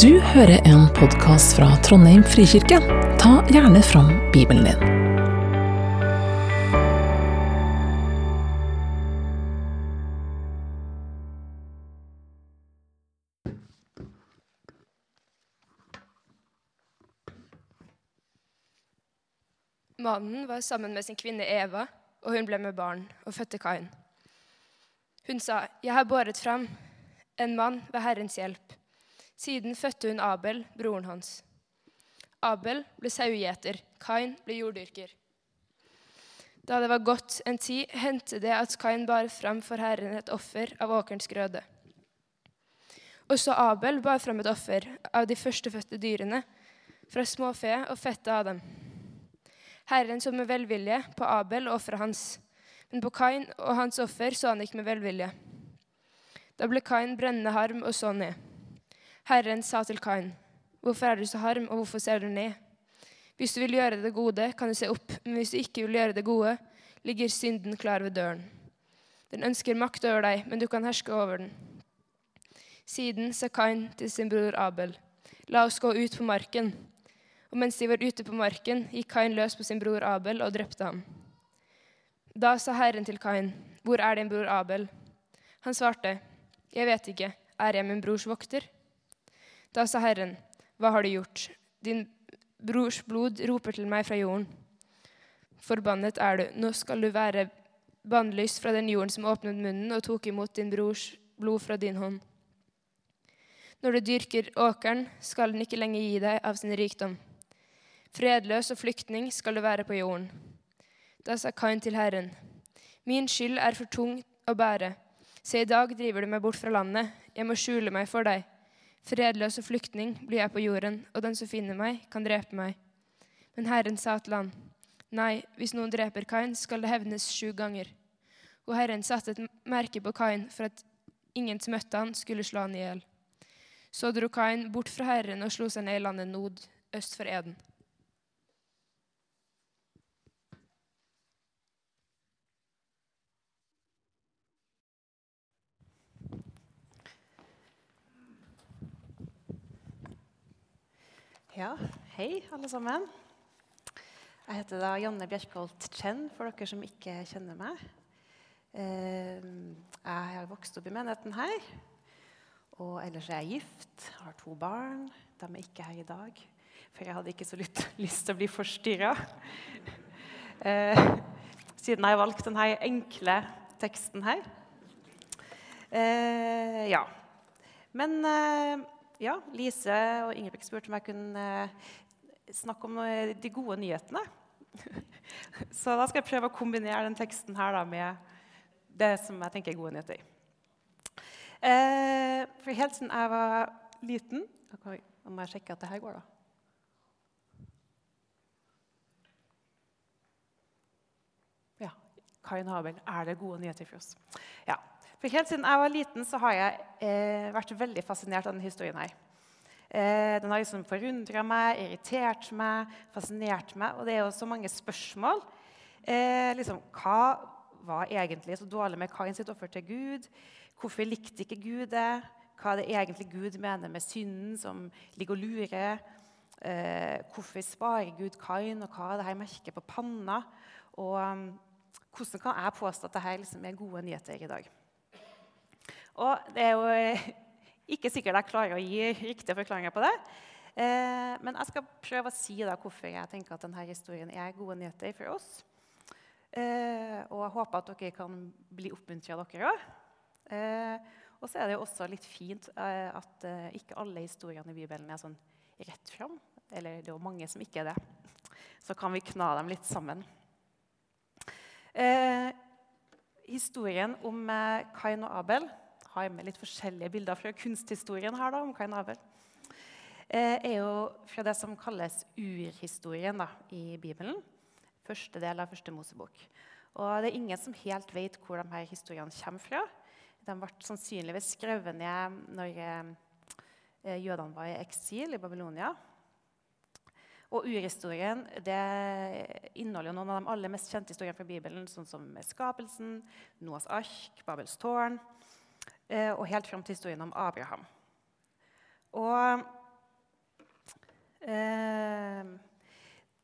Du hører en podkast fra Trondheim frikirke. Ta gjerne fram Bibelen din. Mannen var sammen med sin kvinne Eva, og hun ble med barn og fødte Kain. Hun sa, 'Jeg har båret fram en mann ved Herrens hjelp.' Siden fødte hun Abel, broren hans. Abel ble sauegjeter, Kain ble jorddyrker. Da det var gått en tid, hendte det at Kain bar fram for Herren et offer av åkerens grøde. Også Abel bar fram et offer av de førstefødte dyrene, fra småfe og fettet av dem. Herren så med velvilje på Abel og offeret hans, men på Kain og hans offer så han ikke med velvilje. Da ble Kain brennende harm og så ned. Herren sa til Kain, 'Hvorfor er du så harm, og hvorfor ser du ned?' Hvis du vil gjøre det gode, kan du se opp, men hvis du ikke vil gjøre det gode, ligger synden klar ved døren. Den ønsker makt over deg, men du kan herske over den. Siden sa Kain til sin bror Abel, 'La oss gå ut på marken.' Og mens de var ute på marken, gikk Kain løs på sin bror Abel og drepte ham. Da sa Herren til Kain, 'Hvor er din bror Abel?' Han svarte, 'Jeg vet ikke. Er jeg min brors vokter?' Da sa Herren, 'Hva har du gjort?' 'Din brors blod roper til meg fra jorden.' 'Forbannet er du. Nå skal du være bannlyst fra den jorden som åpnet munnen og tok imot din brors blod fra din hånd.' Når du dyrker åkeren, skal den ikke lenger gi deg av sin rikdom. Fredløs og flyktning skal du være på jorden. Da sa Kain til Herren, min skyld er for tung å bære. Se, i dag driver du meg bort fra landet. Jeg må skjule meg for deg. Fredløs og flyktning blir jeg på jorden, og den som finner meg, kan drepe meg. Men Herren sa til han, nei, hvis noen dreper Kain, skal det hevnes sju ganger. Og Herren satte et merke på Kain for at ingen som møtte han, skulle slå han i hjel. Så dro Kain bort fra Herren og slo seg ned i landet Nod, øst for Eden. Ja, hei alle sammen. Jeg heter da Janne Bjerkholt Chen, for dere som ikke kjenner meg. Eh, Jeg har vokst opp i menigheten her. Og ellers er jeg gift, har to barn. De er ikke her i dag, for jeg hadde ikke så lyst, til å bli forstyrra. Siden jeg valgte denne enkle teksten her. Eh, ja. Men eh, ja, Lise og Ingebrigt spurte om jeg kunne eh, snakke om eh, de gode nyhetene. Så da skal jeg prøve å kombinere den teksten her da, med det som jeg tenker er gode nyheter. Eh, for helt siden jeg var liten Nå må jeg sjekke at det her går, da. Ja. Karin Habel, er det gode nyheter for oss? Ja. For Helt siden jeg var liten, så har jeg eh, vært veldig fascinert av denne historien. her. Eh, den har liksom forundra meg, irritert meg, fascinert meg. Og det er jo så mange spørsmål. Eh, liksom, hva var egentlig så dårlig med Kain sitt offer til Gud? Hvorfor likte ikke Gud det? Hva er det egentlig Gud mener med synden som ligger og lurer? Eh, hvorfor sparer Gud Kain, og hva er det her merket på panna? Og um, hvordan kan jeg påstå at dette liksom er gode nyheter i dag? Og det er jo eh, ikke sikkert jeg klarer å gi riktige forklaringer på det. Eh, men jeg skal prøve å si da hvorfor jeg tenker at denne historien er gode nyheter for oss. Eh, og jeg håper at dere kan bli oppmuntra, dere òg. Og så er det jo også litt fint at ikke alle historiene i Bibelen er sånn rett fram. Eller det er jo mange som ikke er det. Så kan vi kna dem litt sammen. Historien om Kain og Abel har med litt forskjellige bilder fra kunsthistorien her da, om Kain Abel. Eh, er jo fra det som kalles urhistorien da, i Bibelen. Første del av første Mosebok. Og det er ingen som helt vet hvor de her historiene kommer fra. De ble sannsynligvis skrevet ned når eh, jødene var i eksil i Babylonia. Og urhistorien det inneholder noen av de aller mest kjente historiene fra Bibelen, sånn som skapelsen, Noas ark, Babels tårn, og helt fram til historien om Abraham. Og Eh,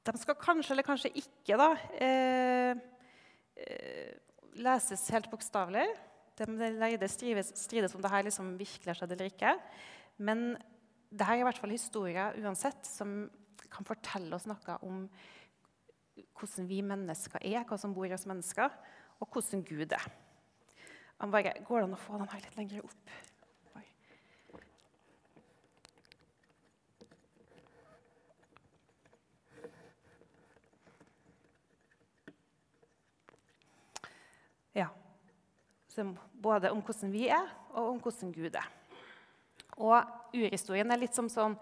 de skal kanskje eller kanskje ikke da, eh, eh, leses helt bokstavelig. De strides, strides om det her liksom virkelig har skjedd eller ikke. Men det her er i hvert fall historier uansett som kan fortelle oss noe om hvordan vi mennesker er, hva som bor i oss mennesker, og hvordan Gud er. Bare, går det an å få den her litt lenger opp? Ja. både om hvordan vi er, og om hvordan Gud er. Og urhistorien er litt som sånn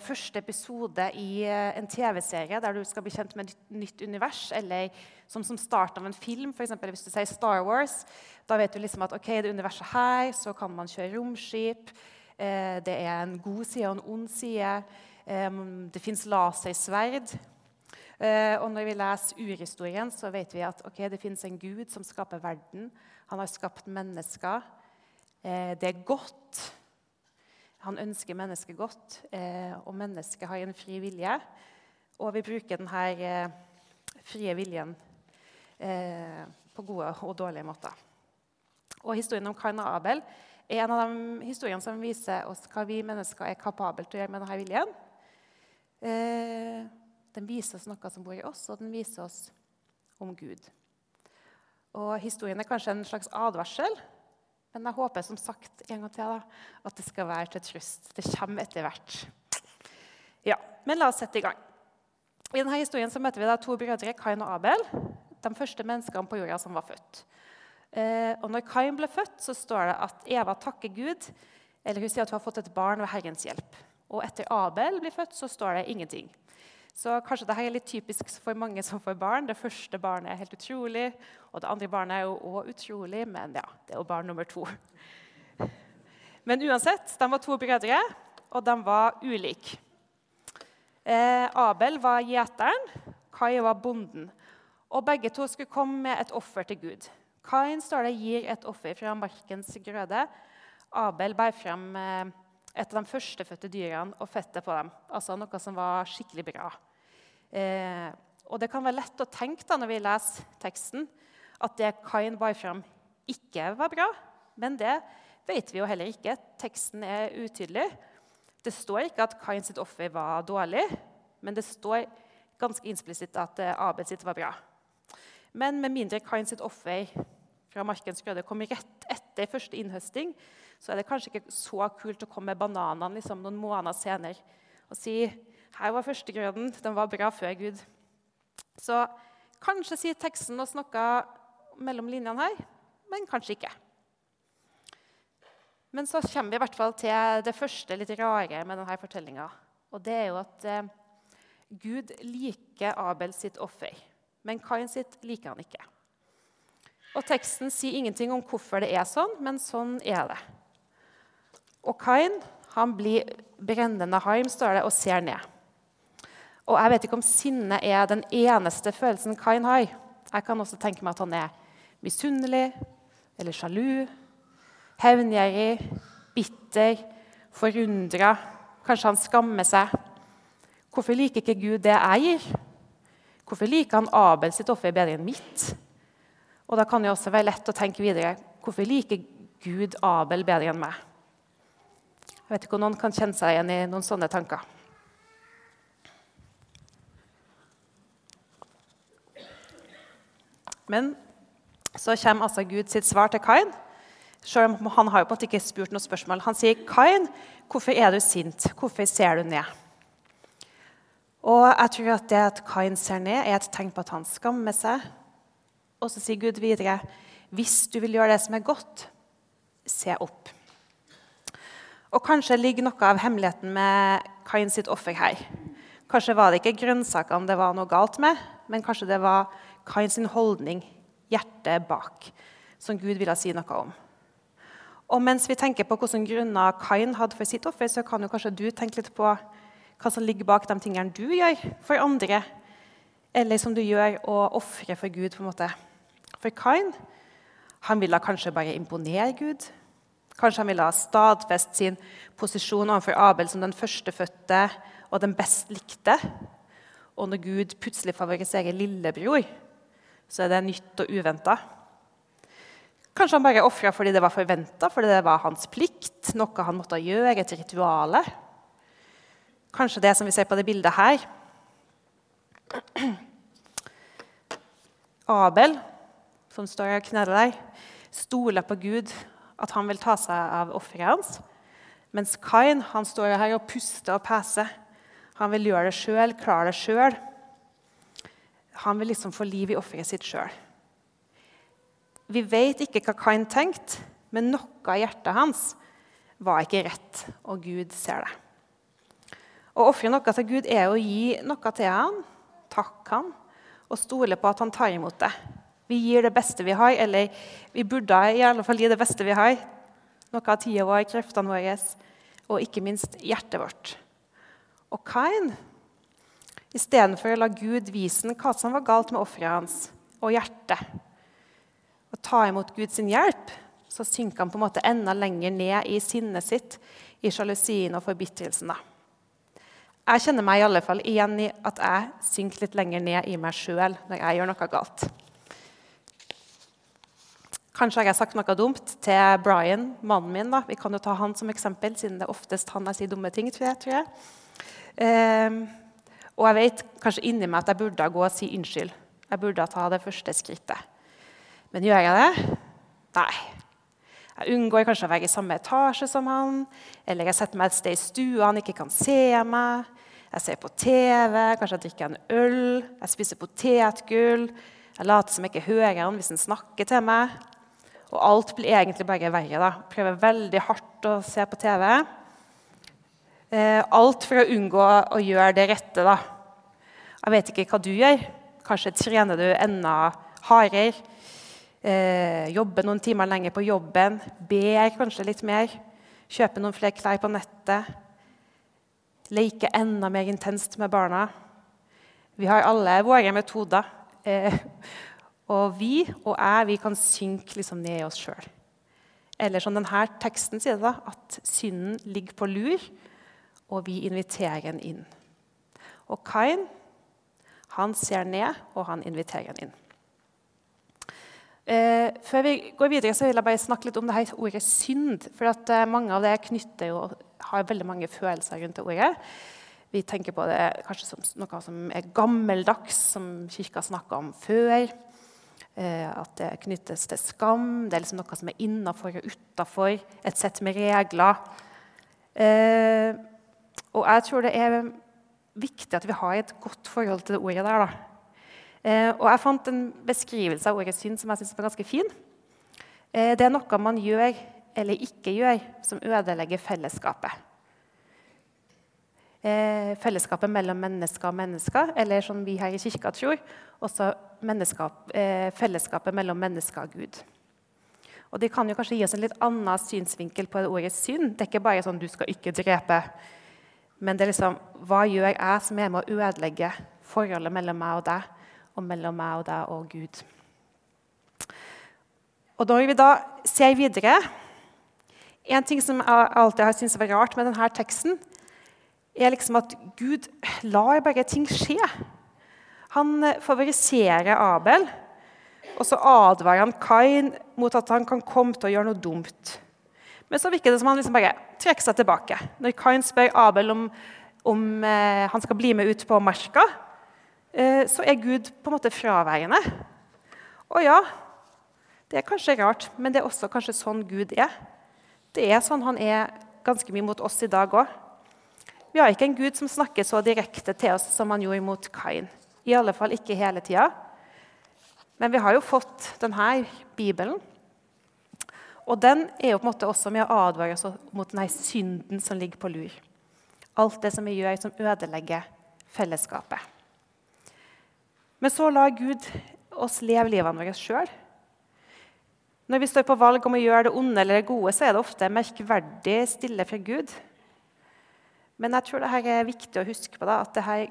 første episode i eh, en TV-serie der du skal bli kjent med et nytt univers, eller som, som start av en film. Eksempel, hvis du sier Star Wars, da vet du liksom at ok, det universet her, så kan man kjøre romskip. Eh, det er en god side og en ond side. Eh, det fins lasersverd. Eh, og når vi leser urhistorien, så vet vi at okay, det fins en gud som skaper verden. Han har skapt mennesker. Eh, det er godt. Han ønsker mennesket godt, eh, og mennesket har en fri vilje. Og vi bruker denne eh, frie viljen eh, på gode og dårlige måter. Og Historien om Kain og Abel er en av de historiene som viser oss hva vi mennesker er kapable til å gjøre med denne viljen. Den viser oss noe som bor i oss, og den viser oss om Gud. Og Historien er kanskje en slags advarsel men jeg håper som sagt en gang til da, at det skal være til trøst. Det kommer etter hvert. Ja, Men la oss sette i gang. I denne historien så møter vi da to brødre, Kain og Abel. De første menneskene på jorda som var født. Eh, og når Kain ble født, så står det at Eva takker Gud. Eller hun sier at hun har fått et barn ved Herrens hjelp. Og etter Abel blir født, så står det ingenting. Så kanskje dette er litt typisk for mange som får barn. Det første barnet er helt utrolig, og det andre barnet er jo òg utrolig, men ja, det er jo barn nummer to. Men uansett, de var to brødre, og de var ulike. Eh, Abel var gjeteren, Kai var bonden. Og begge to skulle komme med et offer til Gud. Kain står det, gir et offer fra markens grøde. Abel bærer frem eh, et av de førstefødte dyrene og fettet på dem. Altså noe som var skikkelig bra. Eh, og det kan være lett å tenke da, når vi leser teksten, at det Kain bar fram, ikke var bra. Men det vet vi jo heller ikke. Teksten er utydelig. Det står ikke at Kain sitt offer var dårlig, men det står ganske implisitt at eh, Abel sitt var bra. Men med mindre Kain sitt offer fra markens grøde kom rett etter første innhøsting, så er det kanskje ikke så kult å komme med bananene liksom, noen måneder senere og si her var førstegrøden. Den var bra før Gud. Så kanskje sier teksten oss noe mellom linjene her, men kanskje ikke. Men så kommer vi i hvert fall til det første litt rare med denne fortellinga. Og det er jo at eh, Gud liker Abel sitt offer, men Kain sitt liker han ikke. Og Teksten sier ingenting om hvorfor det er sånn, men sånn er det. Og Kain han blir brennende harm, står det, og ser ned. Og jeg vet ikke om sinne er den eneste følelsen Kain har. Jeg kan også tenke meg at han er misunnelig eller sjalu, hevngjerrig, bitter, forundra. Kanskje han skammer seg. Hvorfor liker ikke Gud det jeg gir? Hvorfor liker han Abel sitt offer bedre enn mitt? Og da kan det også være lett å tenke videre. Hvorfor liker Gud Abel bedre enn meg? Jeg vet ikke om noen kan kjenne seg igjen i noen sånne tanker. Men så kommer altså Gud sitt svar til Kain. Selv om Han har jo på en måte ikke spurt noe spørsmål. Han sier, 'Kain, hvorfor er du sint? Hvorfor ser du ned?' Og jeg tror at det at Kain ser ned, er et tegn på at han skammer seg. Og så sier Gud videre, 'Hvis du vil gjøre det som er godt, se opp.' Og Kanskje ligger noe av hemmeligheten med Kain sitt offer her. Kanskje var det ikke grønnsakene det var noe galt med, men kanskje det var Sin holdning, hjertet bak, som Gud ville si noe om. Og mens vi tenker på hvilke grunner Kain hadde for sitt offer, så kan jo kanskje du tenke litt på hva som ligger bak de tingene du gjør for andre, eller som du gjør å ofrer for Gud. på en måte. For Kain han ville kanskje bare imponere Gud. Kanskje han ville stadfeste sin posisjon overfor Abel som den førstefødte og den best likte. Og når Gud plutselig favoriserer lillebror, så er det nytt og uventa. Kanskje han bare ofra fordi det var forventa, fordi det var hans plikt, noe han måtte gjøre, et rituale. Kanskje det som vi ser på det bildet her. Abel, som står og kneler der, stoler på Gud, at han vil ta seg av offeret hans. Mens Kain han står her og puster og peser. Han vil gjøre det sjøl, klare det sjøl. Han vil liksom få liv i offeret sitt sjøl. Vi vet ikke hva Kain tenkte, men noe av hjertet hans var ikke rett, og Gud ser det. Å ofre noe til Gud er å gi noe til han, takke han og stole på at han tar imot det. Vi gir det beste vi har, eller vi burde i alle fall gi det beste vi har. Noe av tida vår, kreftene våre og ikke minst hjertet vårt. Og Kain, istedenfor å la Gud vise ham hva som var galt med offeret hans og hjertet, og ta imot Guds hjelp, så synker han på en måte enda lenger ned i sinnet sitt, i sjalusien og forbitrelsen. Jeg kjenner meg i alle fall igjen i at jeg synker litt lenger ned i meg sjøl når jeg gjør noe galt. Kanskje har jeg sagt noe dumt til Brian, mannen min. da. Vi kan jo ta han som eksempel, siden det er oftest han jeg sier dumme ting. jeg. Tror jeg. Eh, og jeg vet kanskje inni meg at jeg burde gå og si unnskyld. Jeg burde ta det første skrittet. Men gjør jeg det? Nei. Jeg unngår kanskje å være i samme etasje som han, eller jeg setter meg et sted i stua han ikke kan se meg. Jeg ser på TV, kanskje jeg drikker en øl, jeg spiser potetgull. Jeg later som jeg ikke hører han hvis han snakker til meg. Og alt blir egentlig bare verre. da. Prøver veldig hardt å se på TV. Eh, alt for å unngå å gjøre det rette. da. Jeg vet ikke hva du gjør. Kanskje trener du enda hardere. Eh, jobber noen timer lenger på jobben. Ber kanskje litt mer. Kjøper noen flere klær på nettet. Leker enda mer intenst med barna. Vi har alle våre metoder. Eh, og vi og jeg vi kan synke liksom ned i oss sjøl. Eller som denne teksten sier, det, at synden ligger på lur, og vi inviterer en inn. Og Kain han ser ned, og han inviterer en inn. Eh, før vi går videre, så vil jeg bare snakke litt om det her ordet synd. For at, eh, mange av det knytter jo, har veldig mange følelser rundt det ordet. Vi tenker på det kanskje som noe som er gammeldags, som kirka snakka om før. Eh, at det knyttes til skam. Det er liksom noe som er innafor og utafor. Et sett med regler. Eh, og jeg tror det er viktig at vi har et godt forhold til det ordet der. da. Eh, og jeg fant en beskrivelse av ordet synd som jeg synes var ganske fin. det er noe man gjør eller ikke gjør, som ødelegger fellesskapet. fellesskapet mellom mennesker og mennesker, eller som vi her i kirka tror, også eh, fellesskapet mellom mennesker og Gud. Og Det kan jo kanskje gi oss en litt annen synsvinkel på det ordet synd. Det er ikke bare sånn 'du skal ikke drepe', men det er liksom hva gjør jeg som er med å ødelegge forholdet mellom meg og deg, og mellom meg og deg og Gud? Og Når vi da ser videre En ting som jeg alltid har syntes var rart med denne teksten, er liksom at Gud lar bare ting skje. Han favoriserer Abel, og så advarer han Kain mot at han kan komme til å gjøre noe dumt. Men så virker det som han liksom bare trekker seg tilbake. Når Kain spør Abel om, om eh, han skal bli med ut på marka, eh, så er Gud på en måte fraværende. Og ja, det er kanskje rart, men det er også kanskje sånn Gud er. Det er sånn han er ganske mye mot oss i dag òg. Vi har ikke en Gud som snakker så direkte til oss som han gjorde mot Kain. I alle fall ikke hele tida. Men vi har jo fått denne Bibelen. Og den er jo på en måte også med å advare oss mot denne synden som ligger på lur. Alt det som vi gjør som ødelegger fellesskapet. Men så lar Gud oss leve livene våre sjøl. Når vi står på valg om å gjøre det onde eller det gode, så er det ofte merkverdig stille fra Gud. Men jeg tror det er viktig å huske på da, at det her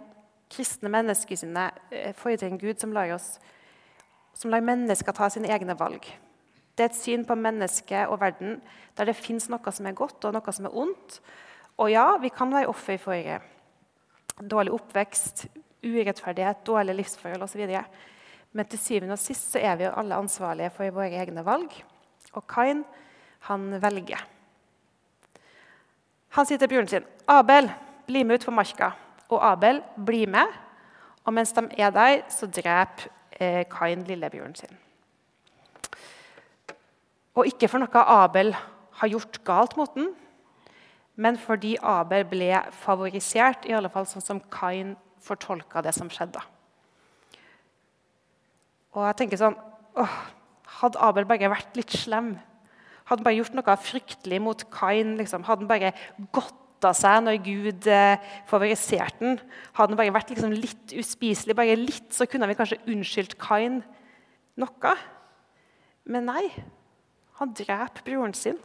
kristne menneskesynet sine fordrer en Gud som lar, oss, som lar mennesker ta sine egne valg. Det er et syn på mennesket og verden der det fins noe som er godt og noe som er ondt. Og ja, vi kan være offer for dårlig oppvekst, urettferdighet, dårlige livsforhold osv. Men til syvende og sist så er vi jo alle ansvarlige for våre egne valg. Og Kain, han velger. Han sier til broren sin, 'Abel, bli med ut på marka.' Og Abel blir med. Og mens de er der, så dreper eh, Kain lillebroren sin. Og ikke for noe Abel har gjort galt mot den, men fordi Abel ble favorisert, i alle fall sånn som Kain fortolka det som skjedde. Og jeg tenker sånn åh, Hadde Abel bare vært litt slem, hadde han bare gjort noe fryktelig mot Kain, liksom, hadde han bare godta seg når Gud eh, favoriserte den, hadde han bare vært liksom, litt uspiselig, bare litt, så kunne vi kanskje unnskyldt Kain noe. Men nei, han dreper broren sin.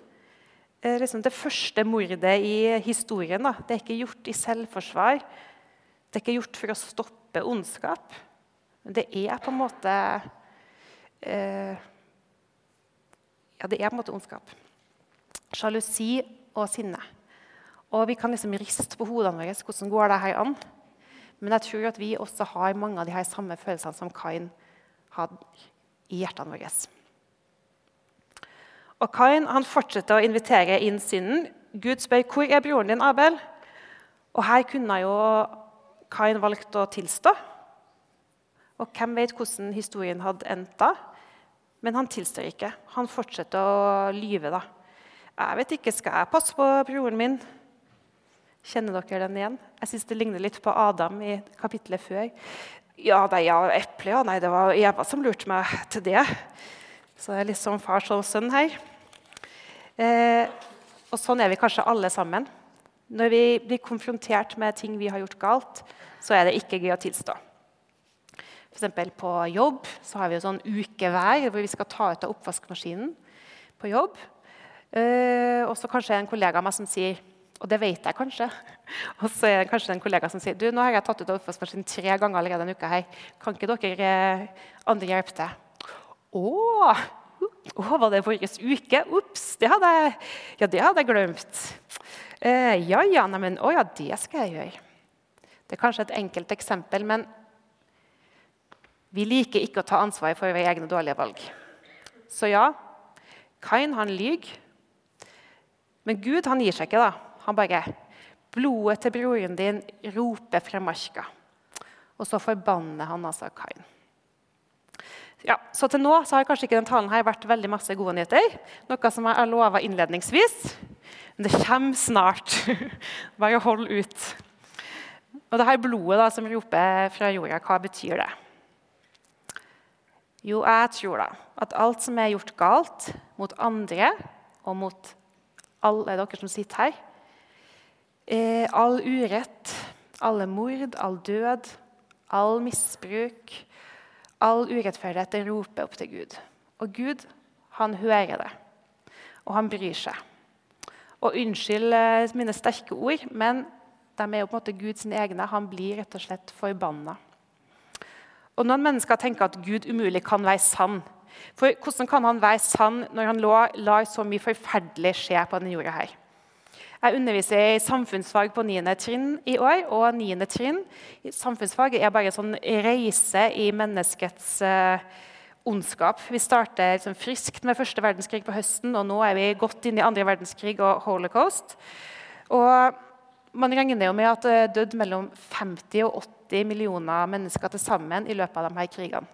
Eh, liksom det første mordet i historien. Det er ikke gjort i selvforsvar. Det er ikke gjort for å stoppe ondskap. Det er på en måte eh, Ja, det er på en måte ondskap. Sjalusi og sinne. Og Vi kan liksom riste på hodene våre hvordan går det her an. Men jeg tror at vi også har mange av de her samme følelsene som Kain hadde i hjertene våre. Og Kain han fortsetter å invitere inn synden. Gud spør hvor er broren din Abel. Og her kunne jo Kain valgt å tilstå. Og hvem vet hvordan historien hadde endt da? Men han tilstår ikke. Han fortsetter å lyve. da. Jeg vet ikke, Skal jeg passe på broren min? Kjenner dere den igjen? Jeg synes Det ligner litt på Adam i kapittelet før. Ja, nei, ja, eple, ja, nei, Det var Eva som lurte meg til det. Så det er litt som far som sønn her. Eh, og sånn er vi kanskje alle sammen. Når vi blir konfrontert med ting vi har gjort galt, så er det ikke gøy å tilstå. For på jobb så har vi jo sånn ukevær hvor vi skal ta ut av oppvaskmaskinen på jobb. Eh, og så kanskje en kollega av meg som sier og det vet jeg kanskje. Og så er det kanskje en kollega som sier du, nå har jeg tatt ut oppvaskmaskinen tre ganger allerede denne uka. her. Kan ikke dere eh, andre hjelpe til? Å, å, var det forrige uke? Ops, det hadde jeg, ja, det hadde jeg glemt. Eh, ja, ja, neimen, å ja, det skal jeg gjøre. Det er kanskje et enkelt eksempel, men vi liker ikke å ta ansvar for våre egne dårlige valg. Så ja, Kain han lyver. Men Gud han gir seg ikke. da. Han bare Blodet til broren din roper fra marka. Og så forbanner han altså Kain. Ja, så Til nå så har kanskje ikke den talen her vært veldig masse gode nyheter. Noe som jeg lova innledningsvis. Men det kommer snart. Bare hold ut. Og det her blodet da, som roper fra jorda, hva betyr det? Jo, jeg tror da at alt som er gjort galt mot andre og mot alle dere som sitter her eh, All urett, alle mord, all død, all misbruk, All urettferdighet den roper opp til Gud. Og Gud, han hører det, og han bryr seg. Og unnskyld eh, mine sterke ord, men de er jo på en måte Guds egne. Han blir rett og slett forbanna. Og Noen mennesker tenker at Gud umulig kan være sann. For Hvordan kan han være sann når han lar så mye forferdelig skje på denne jorda? her? Jeg underviser i samfunnsfag på 9. trinn i år. og 9. trinn Samfunnsfag er bare en sånn reise i menneskets eh, ondskap. Vi starter liksom friskt med første verdenskrig på høsten, og nå er vi godt inn i andre verdenskrig og holocaust. Og man regner jo med at det er dødd mellom 50 og 80 millioner mennesker til sammen i løpet av de her krigene.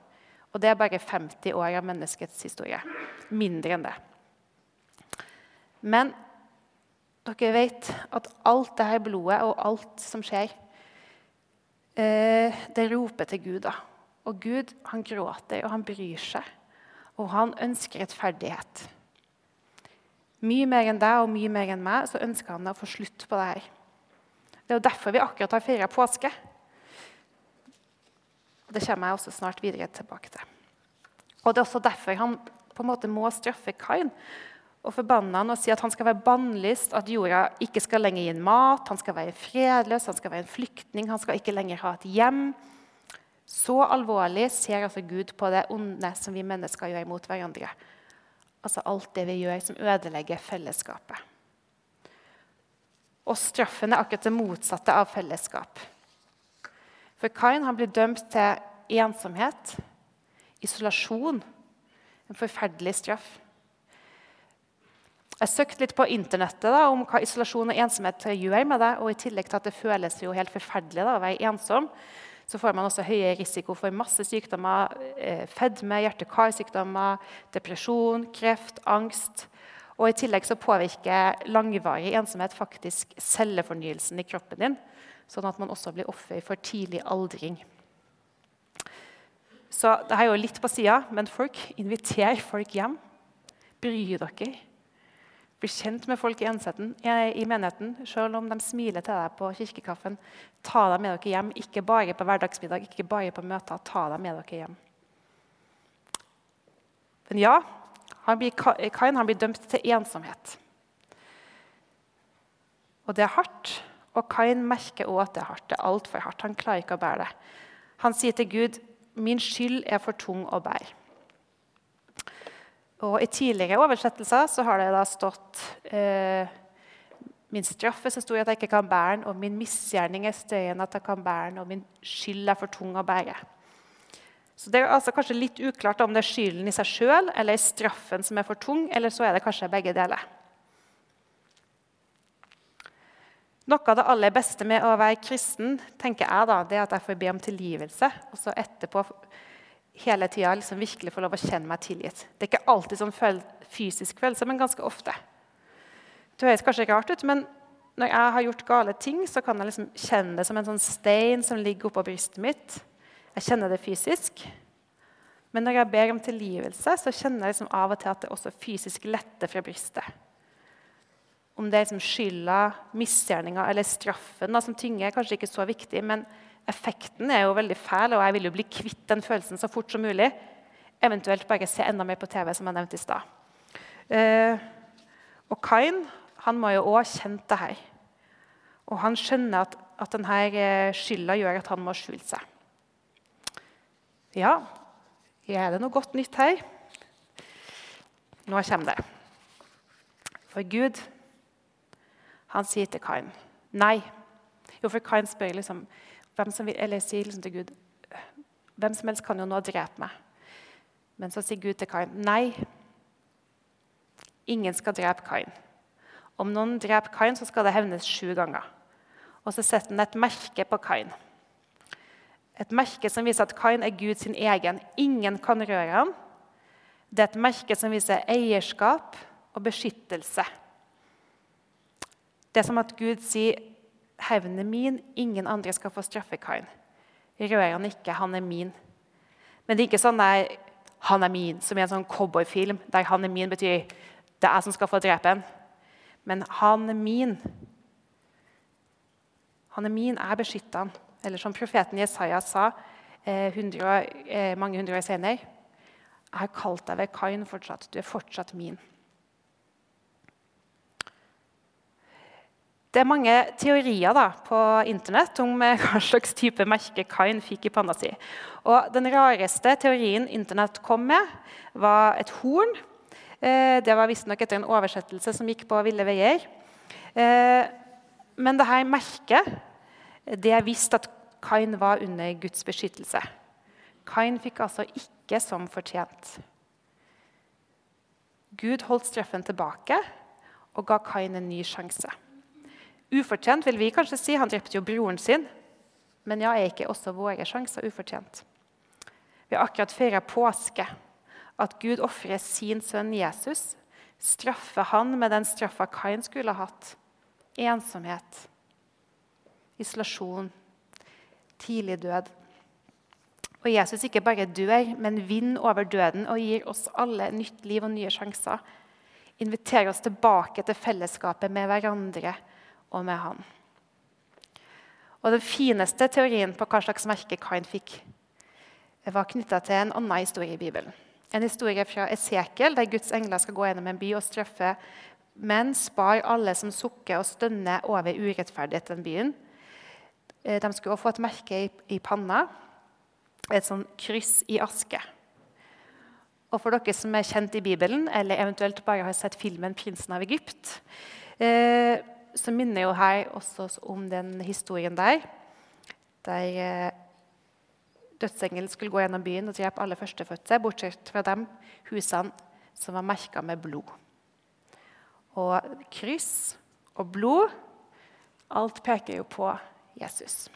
Og det er bare 50 år av menneskets historie. Mindre enn det. Men dere vet at alt det her blodet og alt som skjer, eh, det roper til Gud. da. Og Gud han gråter, og han bryr seg. Og han ønsker rettferdighet. Mye mer enn deg og mye mer enn meg så ønsker han å få slutt på det her. Det er jo derfor vi akkurat har feira påske. Det kommer jeg også snart videre tilbake til. Og Det er også derfor han på en måte må straffe Kain og forbanne han og si at han skal være bannlyst, at jorda ikke skal lenger gi mat, han skal være fredløs, han skal være en flyktning, han skal ikke lenger ha et hjem. Så alvorlig ser altså Gud på det onde som vi mennesker gjør mot hverandre. Altså alt det vi gjør som ødelegger fellesskapet. Og straffen er akkurat det motsatte av fellesskap. For Kain han blir dømt til ensomhet, isolasjon, en forferdelig straff. Jeg søkte litt på internettet da, om hva isolasjon og ensomhet gjør med deg. og I tillegg til at det føles jo helt forferdelig da, å være ensom, så får man også høyere risiko for masse sykdommer. Eh, fedme, hjerte-karsykdommer, depresjon, kreft, angst. Og I tillegg så påvirker langvarig ensomhet faktisk cellefornyelsen i kroppen din. Sånn at man også blir offer for tidlig aldring. Så det er jo litt på sida, men folk, inviter folk hjem. Bry dere. Bli kjent med folk i, i menigheten, selv om de smiler til deg på kirkekaffen. Ta dem med dere hjem, ikke bare på hverdagsmiddag, ikke bare på møter. Ta dem med dere hjem. Men ja, han blir, Kain han blir dømt til ensomhet. Og det er hardt. Og Kain merker også at det er hardt. Det er altfor hardt. Han klarer ikke å bære det. Han sier til Gud, 'Min skyld er for tung å bære'. Og I tidligere oversettelser så har det da stått eh, Min straff er så stor at jeg ikke kan bære den, og min misgjerning er større enn at jeg kan bære den, og min skyld er for tung å bære. Så Det er altså kanskje litt uklart om det er skylden i seg sjøl eller straffen som er for tung, eller så er det kanskje begge deler. Noe av det aller beste med å være kristen tenker jeg da, det er at jeg får be om tilgivelse. Og så etterpå hele tida liksom virkelig få lov å kjenne meg tilgitt. Det er ikke alltid sånn fysisk følelse, men ganske ofte. Det høres kanskje rart ut, men når jeg har gjort gale ting, så kan jeg liksom kjenne det som en sånn stein som ligger oppå brystet mitt. Jeg kjenner det fysisk. Men når jeg ber om tilgivelse, så kjenner jeg liksom av og til at det også fysisk letter fra brystet. Om det er liksom skylda, misgjerninga eller straffen da, som tynger, er kanskje ikke så viktig. men Effekten er jo veldig fæl, og jeg vil jo bli kvitt den følelsen så fort som mulig. Eventuelt bare se enda mer på TV, som jeg nevnte i stad. Eh, og Kain han må jo òg ha kjent det her. Og han skjønner at, at denne eh, skylda gjør at han må skjule seg. Ja, er det noe godt nytt her? Nå kommer det. For Gud, han sier til Kain nei. Jo, for Kain spør liksom hvem som vil, eller sier liksom til Gud Hvem som helst kan jo nå drepe meg. Men så sier Gud til Kain nei. Ingen skal drepe Kain. Om noen dreper Kain, så skal det hevnes sju ganger. Og så setter han et merke på Kain. Et merke som viser at Kain er Guds egen. Ingen kan røre ham. Det er et merke som viser eierskap og beskyttelse. Det er som at Gud sier Hevnen er min, ingen andre skal få straffe Kain. Rør han ikke, han er min. Men det er ikke sånn der 'han er min', som i en sånn cowboyfilm, der 'han er min' betyr 'det er jeg som skal få drepe ham'. Men 'han er min'. Han er min, jeg beskytter han. Eller som profeten Jesaja sa eh, hundre, eh, mange hundre år senere 'Jeg har kalt deg ved Kain fortsatt. Du er fortsatt min'. Det er mange teorier da, på Internett om eh, hva slags type merke Kain fikk i panna si. Og den rareste teorien Internett kom med, var et horn. Eh, det var visstnok etter en oversettelse som gikk på ville veier. Eh, men dette merket det visste at Kain var under Guds beskyttelse. Kain fikk altså ikke som fortjent. Gud holdt straffen tilbake og ga Kain en ny sjanse. Ufortjent vil vi kanskje si. Han drepte jo broren sin. Men ja, er ikke også våre sjanser ufortjent? Vi har akkurat feira påske. At Gud ofrer sin sønn Jesus. Straffer han med den straffa Kain skulle ha hatt. Ensomhet, isolasjon, tidlig død. Og Jesus ikke bare dør, men vinner over døden og gir oss alle nytt liv og nye sjanser. Inviterer oss tilbake til fellesskapet med hverandre og med han. Og Den fineste teorien på hva slags merke Kain fikk, var knytta til en annen historie i Bibelen. En historie fra Esekiel, der Guds engler skal gå gjennom en by og straffe, men spar alle som sukker og stønner over urettferdighet i den byen. Eh, de skulle også få et merke i panna, et sånn kryss i aske. Og for dere som er kjent i Bibelen, eller eventuelt bare har sett filmen 'Prinsen av Egypt', eh, så minner jo her også om den historien der. Der Dødsengelen skulle gå gjennom byen og drepe alle førstefødte, bortsett fra de husene som var merka med blod. Og kryss og blod Alt peker jo på Jesus.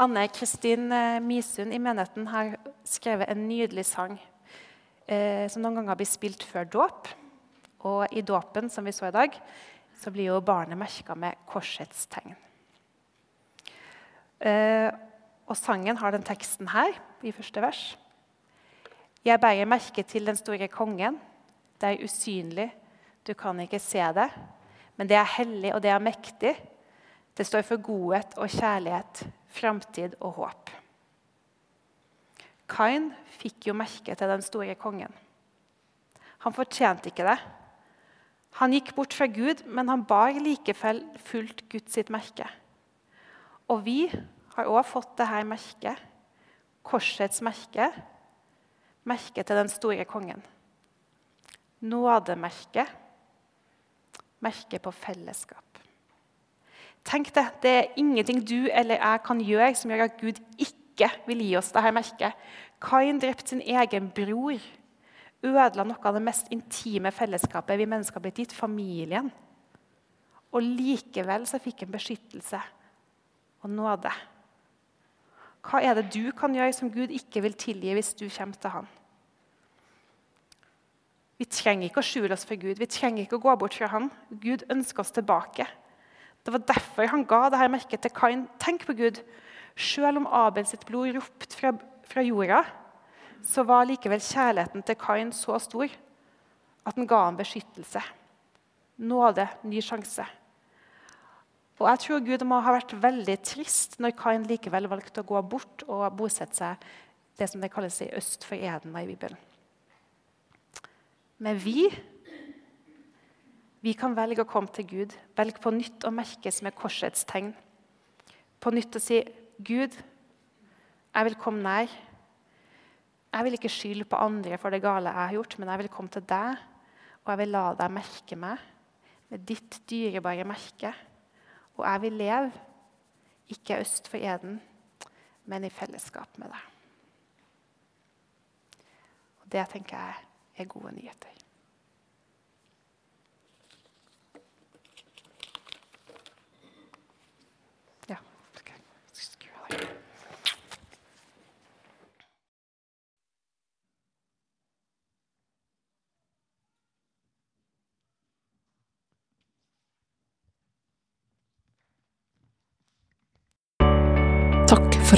Anne Kristin eh, Misund i menigheten har skrevet en nydelig sang eh, som noen ganger blir spilt før dåp. Og i dåpen, som vi så i dag, så blir jo barnet merka med korsets tegn. Eh, og sangen har den teksten her i første vers. Jeg bærer merke til den store kongen. Det er usynlig, du kan ikke se det. Men det er hellig, og det er mektig. Det står for godhet og kjærlighet, framtid og håp. Kain fikk jo merke til den store kongen. Han fortjente ikke det. Han gikk bort fra Gud, men han bar likevel fullt Guds sitt merke. Og vi har òg fått dette merket, korsets merke, merket til den store kongen. Nådemerket, merket på fellesskap. Tenk det, det er ingenting du eller jeg kan gjøre som gjør at Gud ikke vil gi oss dette merket. Kain drepte sin egen bror. Ødela noe av det mest intime fellesskapet vi mennesker har blitt gitt, familien. Og likevel så fikk han beskyttelse og nåde. Hva er det du kan gjøre som Gud ikke vil tilgi hvis du kommer til Han? Vi trenger ikke å skjule oss for Gud, vi trenger ikke å gå bort fra Han. Gud ønsker oss tilbake. Det var derfor han ga dette merket til Kain. Tenk på Gud. Selv om Abel sitt blod ropte fra, fra jorda, så var likevel kjærligheten til Kain så stor at den ga ham beskyttelse. Nåde, ny sjanse. Og jeg tror Gud må ha vært veldig trist når Kain likevel valgte å gå bort og bosette seg det som det kalles i øst for Eden i Bibelen. Men vi vi kan velge å komme til Gud, velge på nytt å merkes med korsets tegn. På nytt å si, 'Gud, jeg vil komme nær.' Jeg vil ikke skylde på andre for det gale jeg har gjort, men jeg vil komme til deg, og jeg vil la deg merke meg med ditt dyrebare merke. Og jeg vil leve, ikke øst for eden, men i fellesskap med deg. Og Det tenker jeg er gode nyheter. Ja, ok. Skru av det. Takk for at